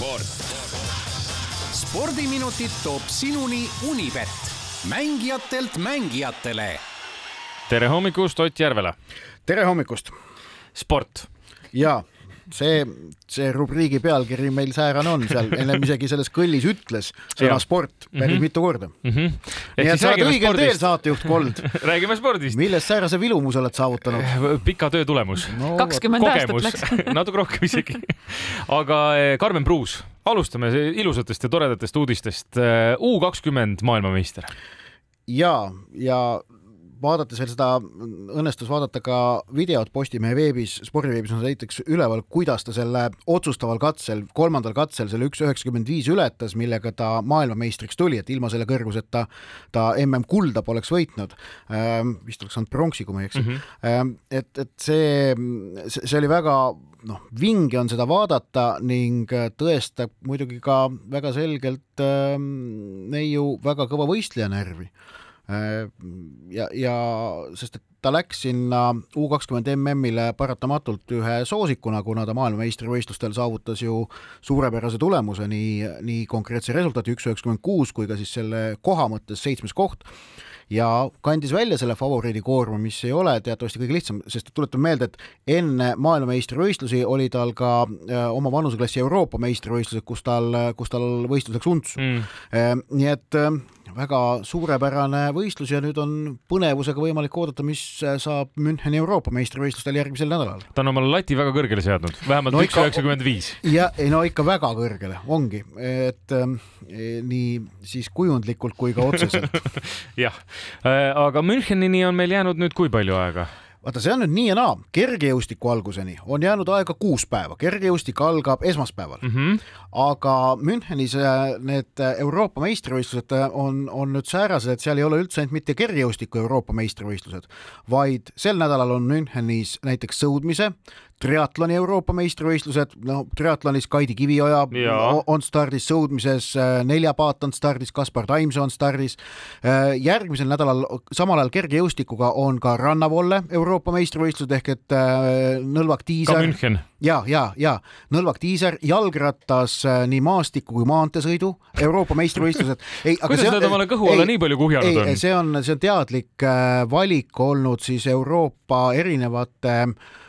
sport. spordiminutid toob sinuni Unibet, mängijatelt mängijatele. tere hommikust Ott Järvela. tere hommikust. sport. ja see, see rubriigi pealkiri meil säärane on seal, ennem isegi selles kõllis ütles sõna sport päris mm -hmm. mitu korda mm. -hmm. nii et sa oled õigel teel, saatejuht Kold räägime spordist. millest säärase vilumuse oled saavutanud no,? pika töö tulemus no,. kakskümmend aastat läks natuke rohkem isegi. aga Karmen Pruus, alustame ilusatest ja toredatest uudistest. U kakskümmend maailmameister. ja, ja vaadates veel seda, õnnestus vaadata ka videot Postimehe veebis, spordiveebis on näiteks üleval, kuidas ta selle otsustaval katsel, kolmandal katsel selle üks üheksakümmend viis ületas, millega ta maailmameistriks tuli, et ilma selle kõrguseta ta MM kulda poleks võitnud. Ehm, vist oleks saanud pronksi, kui ma ei eksi mm. -hmm. et, et see, see oli väga noh, vinge on seda vaadata ning tõestab muidugi ka väga selgelt äh, neiu väga kõva võistleja närvi ja, ja sest et ta läks sinna U kakskümmend MM-ile paratamatult ühe soosikuna, kuna ta maailmameistrivõistlustel saavutas ju suurepärase tulemuse, nii, nii konkreetse resultaati üks üheksakümmend kuus kui ka siis selle koha mõttes seitsmes koht. Ja kandis välja selle favoriidi koorma, mis ei ole teatavasti kõige lihtsam, sest tuletame meelde, et enne maailmameistrivõistlusi oli tal ka äh, oma vanuseklassi Euroopa meistrivõistlused, kus tal, kus tal võistluseks untsu. Mm.. Äh, nii et väga suurepärane võistlus ja nüüd on põnevusega võimalik oodata, mis saab Müncheni Euroopa meistrivõistlustel järgmisel nädalal. ta on omale lati väga kõrgele seadnud, vähemalt üks üheksakümmend viis. ja ei no ikka väga kõrgele, ongi, et äh, nii siis kujundlikult kui ka otseselt jah, äh, aga Münchenini on meil jäänud nüüd kui palju aega? Vaata, see on nüüd nii ja naa, kergejõustiku alguseni on jäänud aega kuus päeva, kergejõustik algab esmaspäeval mm. -hmm. aga Münchenis äh, need Euroopa meistrivõistlused äh, on, on nüüd säärased, et seal ei ole üldse ainult mitte kergejõustiku Euroopa meistrivõistlused, vaid sel nädalal on Münchenis näiteks sõudmise, triatloni Euroopa meistrivõistlused, no triatlonis Kaidi Kivioja ja. on stardis, sõudmises äh, Nelja Paat on stardis, Kaspar Taimsoo on stardis. Äh, järgmisel nädalal samal ajal kergejõustikuga on ka rannavolle Euroopa meistrivõistlused ehk et äh, Nõlvak Tiisar. ja, ja, ja Nõlvak Tiisar, jalgrattas nii maastiku kui maanteesõidu Euroopa meistrivõistlused. kuidas nad omale kõhu alla nii palju kuhjanud on? see on, see on teadlik valik olnud siis Euroopa erinevate Äh,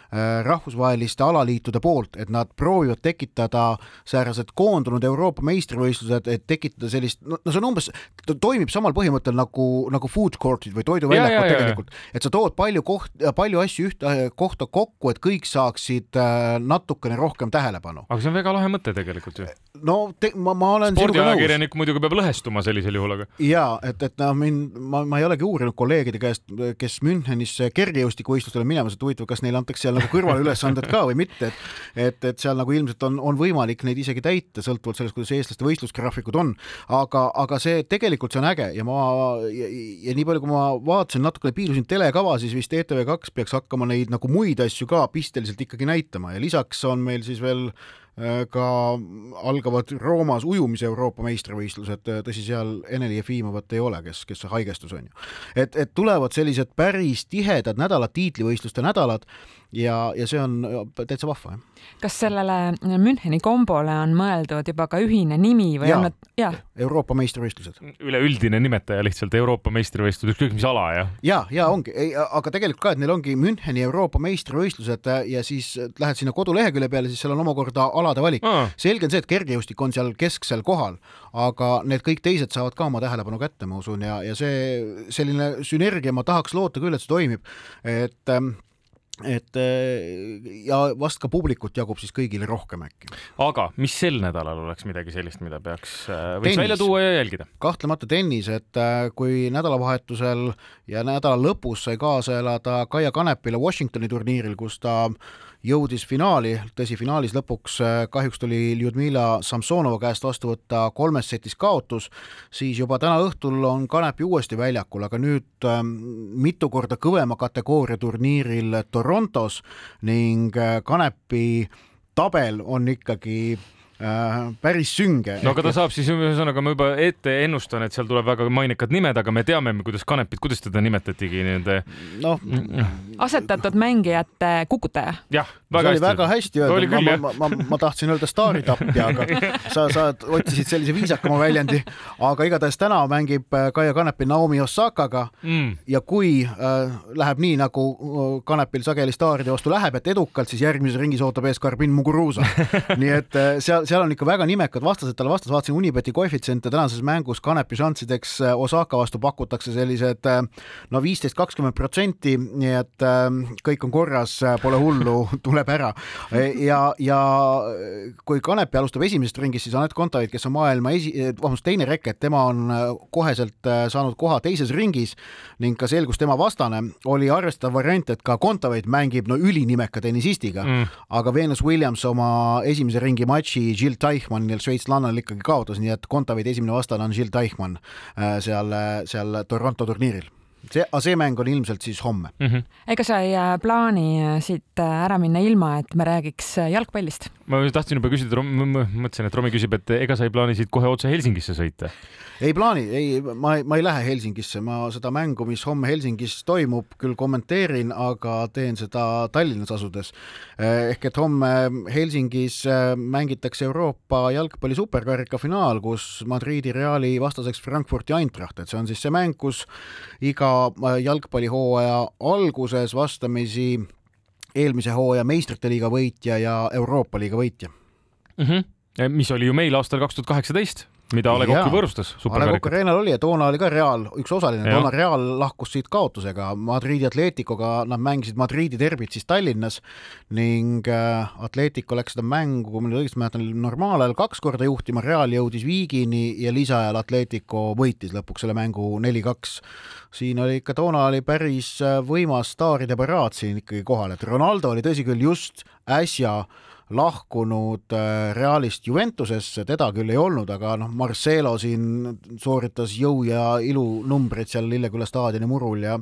rahvusvaheliste alaliitude poolt, et nad proovivad tekitada säärased koondunud Euroopa meistrivõistlused, et tekitada sellist, no, see on umbes, ta toimib samal põhimõttel nagu, nagu food court'id või toiduväljakud tegelikult, et sa tood palju koht, palju asju ühte kohta kokku, et kõik saaksid äh, natukene rohkem tähelepanu. aga see on väga lahe mõte tegelikult ju. no te, ma, ma olen spordiajakirjanik muidugi peab lõhestuma sellisel juhul, aga. ja et, et noh, mind, ma, ma ei olegi uurinud kolleegide käest, kes Münchenisse kergejõustikuvõistlustele minemas, et huvitav, kas neile antakse seal nagu kõrvalülesanded ka või mitte, et et, et seal nagu ilmselt on, on võimalik neid isegi täita, sõltuvalt sellest, kuidas eestlaste võistlusgraafikud on, aga, aga see tegelikult, see on äge ja ma ja, ja nii palju, kui ma vaatasin, natukene piilusin telekava, siis vist ETV2 peaks hakkama neid nagu muid asju ka pisteliselt ikkagi näitama ja lisaks on meil siis veel ka algavad Roomas ujumise Euroopa meistrivõistlused, äh, tõsi, seal Eneli Jefimovat ei ole, kes, kes haigestus, on ju. et, et tulevad sellised päris tihedad nädalad, tiitlivõistluste nädalad ja, ja see on äh, täitsa vahva, jah. kas sellele Müncheni kombole on mõeldud juba ka ühine nimi või ja, on nad, jah? Euroopa meistrivõistlused. üleüldine nimetaja lihtsalt Euroopa meistrivõistlused, ükskõik mis ala, jah? ja, ja ongi, aga tegelikult ka, et neil ongi Müncheni Euroopa meistrivõistlused ja siis lähed sinna kodulehekülje peale, siis seal on omakorda alade valik. selge on see, et kergejõustik on seal kesksel kohal, aga need kõik teised saavad ka oma tähelepanu kätte, ma usun, ja, ja see selline sünergia, ma tahaks loota küll, et see toimib, et ähm, et äh, ja vast ka publikut jagub siis kõigile rohkem äkki. aga mis sel nädalal oleks midagi sellist, mida peaks, äh, võiks tennis. välja tuua ja jälgida? kahtlemata tennis, et äh, kui nädalavahetusel ja nädala lõpus sai kaasa elada Kaia Kanepile Washingtoni turniiril, kus ta jõudis finaali, tõsi, finaalis lõpuks äh, kahjuks tuli Ljudmila Samsonova käest vastu võtta kolmes setis kaotus, siis juba täna õhtul on Kanepi uuesti väljakul, aga nüüd ähm, mitu korda kõvema kategooria turniiril Torontos ning äh, Kanepi tabel on ikkagi päris sünge. no aga ta saab siis ühesõnaga ma juba ette ennustan, et seal tuleb väga mainekad nimed, aga me teame, kuidas Kanepit, kuidas teda nimetatigi nende. noh. asetatud mängijate kukutaja. jah, väga hästi. väga hästi öeldud, ma, ma, ma, ma, ma tahtsin öelda staaritapja, aga sa, sa otsisid sellise viisakama väljendi, aga igatahes täna mängib Kaia Kanepi Naomi Osakaga mm. ja kui äh, läheb nii, nagu äh, Kanepil sageli staaride vastu läheb, et edukalt, siis järgmises ringis ootab ees Karbin Muguruza nii et äh, seal, seal on ikka väga nimekad vastased talle vastas, vaatasin Unibeti koefitsiente tänases mängus Kanepi šanssideks äh, Osaka vastu pakutakse sellised äh, no viisteist, kakskümmend protsenti, nii et äh, kõik on korras, pole hullu, tuleb ära. ja, ja kui Kanepi alustab esimesest ringist, siis Anett Kontaveit, kes on maailma esi, vabandust, teine reket, tema on koheselt saanud koha teises ringis ning ka selgus tema vastane, oli arvestatav variant, et ka Kontaveit mängib no ülinimeka tennisistiga mm., aga Venus Williams oma esimese ringi matši Jill Teichmannil šveitslannal ikkagi kaotas, nii et Kontaveidi esimene vastane on Jill Teichmann äh, seal, seal Toronto turniiril see, aga see mäng on ilmselt siis homme mm. -hmm. ega sa ei äh, plaani äh, siit ära minna ilma, et me räägiks jalgpallist? ma tahtsin juba küsida, mõtlesin, et Romi küsib, et ega sa ei plaani siit kohe otse Helsingisse sõita? ei plaani, ei, ma, ma ei lähe Helsingisse, ma seda mängu, mis homme Helsingis toimub, küll kommenteerin, aga teen seda Tallinnas asudes. ehk et homme Helsingis äh, mängitakse Euroopa jalgpalli superkarika finaal, kus Madridi Reali vastaseks Frankfurti Eintracht, et see on siis see mäng, kus iga äh, jalgpallihooaja alguses vastamisi eelmise hooaja meistrite liiga võitja ja Euroopa liiga võitja mm. -hmm mis oli ju meil aastal kaks tuhat kaheksateist mida A Le Coq võõrustas. A Le Coq Arenal oli ja toona oli ka Real üks osaline, toona Real lahkus siit kaotusega. Madridi Atleticoga, nad mängisid Madridi derbit siis Tallinnas ning äh, Atletico läks seda mängu, kui ma nüüd õigesti mäletan, normaalajal kaks korda juhtima, Real jõudis viigini ja lisaajal Atletico võitis lõpuks selle mängu neli-kaks. siin oli ikka, toona oli päris äh, võimas staaride paraad siin ikkagi kohal, et Ronaldo oli tõsi küll just äsja äh, lahkunud äh, Realist Juventusesse, teda küll ei olnud, aga noh, Marcelo siin sooritas jõu ja ilunumbreid seal Lilleküla staadioni murul ja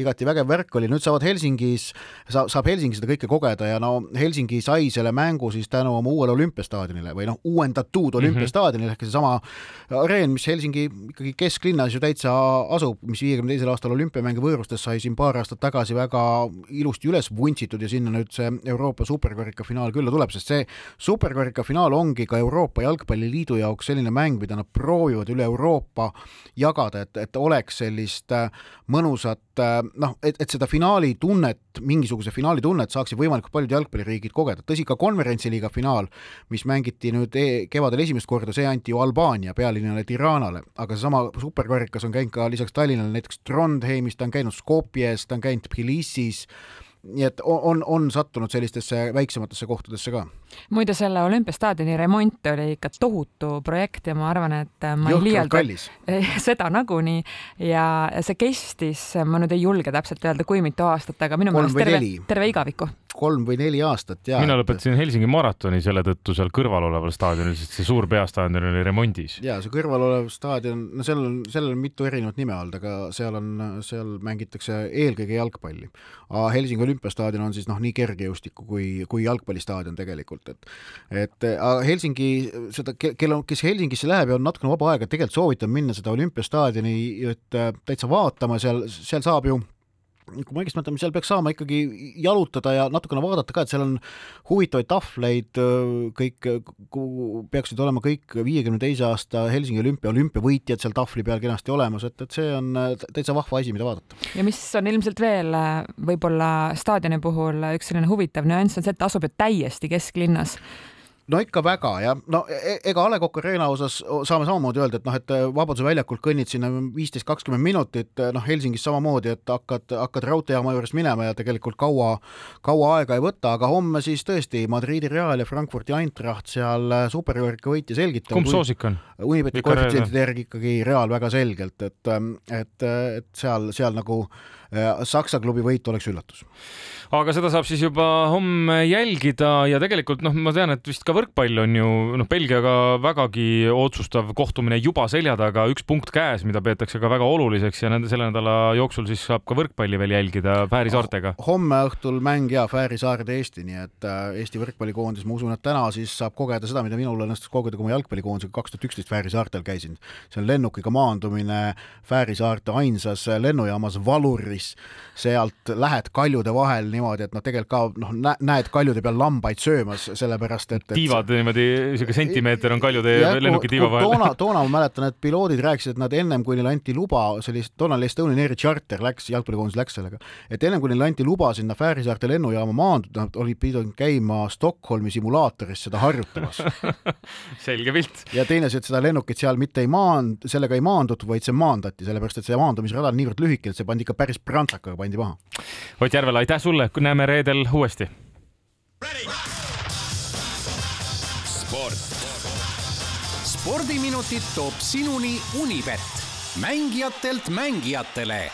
igati vägev värk oli, nüüd saavad Helsingis, saab Helsingis seda kõike kogeda ja no Helsingi sai selle mängu siis tänu oma uuele olümpiastaadionile või noh, uuendatud mhm. olümpiastaadionile mm -hmm. ehk seesama areen, mis Helsingi ikkagi kesklinnas ju täitsa asub, mis viiekümne teisel aastal olümpiamänge võõrustas, sai siin paar aastat tagasi väga ilusti üles vuntsitud ja sinna nüüd see Euroopa superkarika finaal külla tuleb, sest see superkarika finaal ongi ka Euroopa Jalgpalliliidu jaoks selline mäng, mida nad proovivad üle Euroopa jagada, et, et oleks sellist äh, mõnusat äh, noh, et, et seda finaali tunnet, mingisuguse finaali tunnet saaksid võimalikult paljud jalgpalliriigid kogeda. tõsi, ka konverentsiliiga finaal, mis mängiti nüüd e kevadel esimest korda, see anti ju Albaania pealinnale Tiranale, aga seesama superkarikas on käinud ka lisaks Tallinnale näiteks Trondheimis, ta on käinud Skopjes, ta on käinud Tbilisis nii et on, on sattunud sellistesse väiksematesse kohtadesse ka. muide, selle olümpiastaadioni remont oli ikka tohutu projekt ja ma arvan, et ma ei liialda seda nagunii ja see kestis, ma nüüd ei julge täpselt öelda, kui mitu aastat, aga minu meelest terve, terve igaviku kolm või neli aastat ja. mina lõpetasin Helsingi maratoni selle tõttu seal kõrval oleval staadionil, sest see suur peastaadion oli remondis. ja see kõrval olev staadion, no seal on, sellel on mitu erinevat nime olnud, aga seal on, seal mängitakse eelkõige jalgpalli. Helsingi olümpiastaadion on siis noh, nii kergejõustiku kui, kui jalgpallistaadion tegelikult, et et Helsingi seda, kel on, kes Helsingisse läheb ja on natukene vaba aega, tegelikult soovitan minna seda olümpiastaadioni täitsa vaatama, seal, seal saab ju kui ma õigesti mäletan, seal peaks saama ikkagi jalutada ja natukene vaadata ka, et seal on huvitavaid tahvleid, kõik peaksid olema kõik viiekümne teise aasta Helsingi olümpia olümpiavõitjad seal tahvli peal kenasti olemas, et, et see on täitsa vahva asi, mida vaadata. ja mis on ilmselt veel võib-olla staadioni puhul üks selline huvitav nüanss on see, et ta asub ju täiesti kesklinnas no ikka väga jah, no e, e, ega A Le Coq Arena osas saame samamoodi öelda, et noh, et Vabaduse väljakult kõnnid sinna viisteist, kakskümmend minutit, noh Helsingis samamoodi, et hakkad, hakkad raudteejaama juurest minema ja tegelikult kaua, kaua aega ei võta, aga homme siis tõesti Madridi Real ja Frankfurti Eintracht seal superkarika võitja selgitavad. kumb soosik on? Unibeti koefitsientide järgi ikkagi Real väga selgelt, et, et, et seal, seal nagu Saksa klubi võit oleks üllatus aga seda saab siis juba homme jälgida ja tegelikult noh, ma tean, et vist ka võrkpall on ju noh, Belgiaga vägagi otsustav kohtumine juba selja taga, üks punkt käes, mida peetakse ka väga oluliseks ja nende selle nädala jooksul siis saab ka võrkpalli veel jälgida Fääri saartega. homme õhtul mäng ja Fääri saared Eesti, nii et äh, Eesti võrkpallikoondis, ma usun, et täna siis saab kogeda seda, mida minul õnnestus kogeda, kui ma jalgpallikoondisega kaks tuhat üksteist Fääri saartel käisin. see on lennukiga maandumine Fääri saarte ainsas lennujaamas Valuris, sealt lähed kaljude vahel niimoodi, et noh, tegelikult ka noh, näed kaljude peal lambaid söömas, sellepärast et, et tiivad niimoodi, niisugune sentimeeter on kaljude ja lennuki tiiva vahel. toona, toona ma mäletan, et piloodid rääkisid, et nad ennem kui neile anti luba, sellist, toonane Estonian Airi charter läks, jalgpallikoondis läks sellega, et ennem kui neile anti luba sinna Fääri saarte lennujaama maanduda, nad olid pidanud käima Stockholmi simulaatoris seda harjutamas selge pilt. ja teine asi, et seda lennukit seal mitte ei maand-, sellega ei maandutud, vaid see maandati, sellepärast et see maandumisrada on niivõrd lühike, et see pandi ikka päris prantsakaga pandi maha. Ott Järvela, aitäh sulle, näeme reedel uuesti. sport. spordiminutid toob sinuni Unibet, mängijatelt mängijatele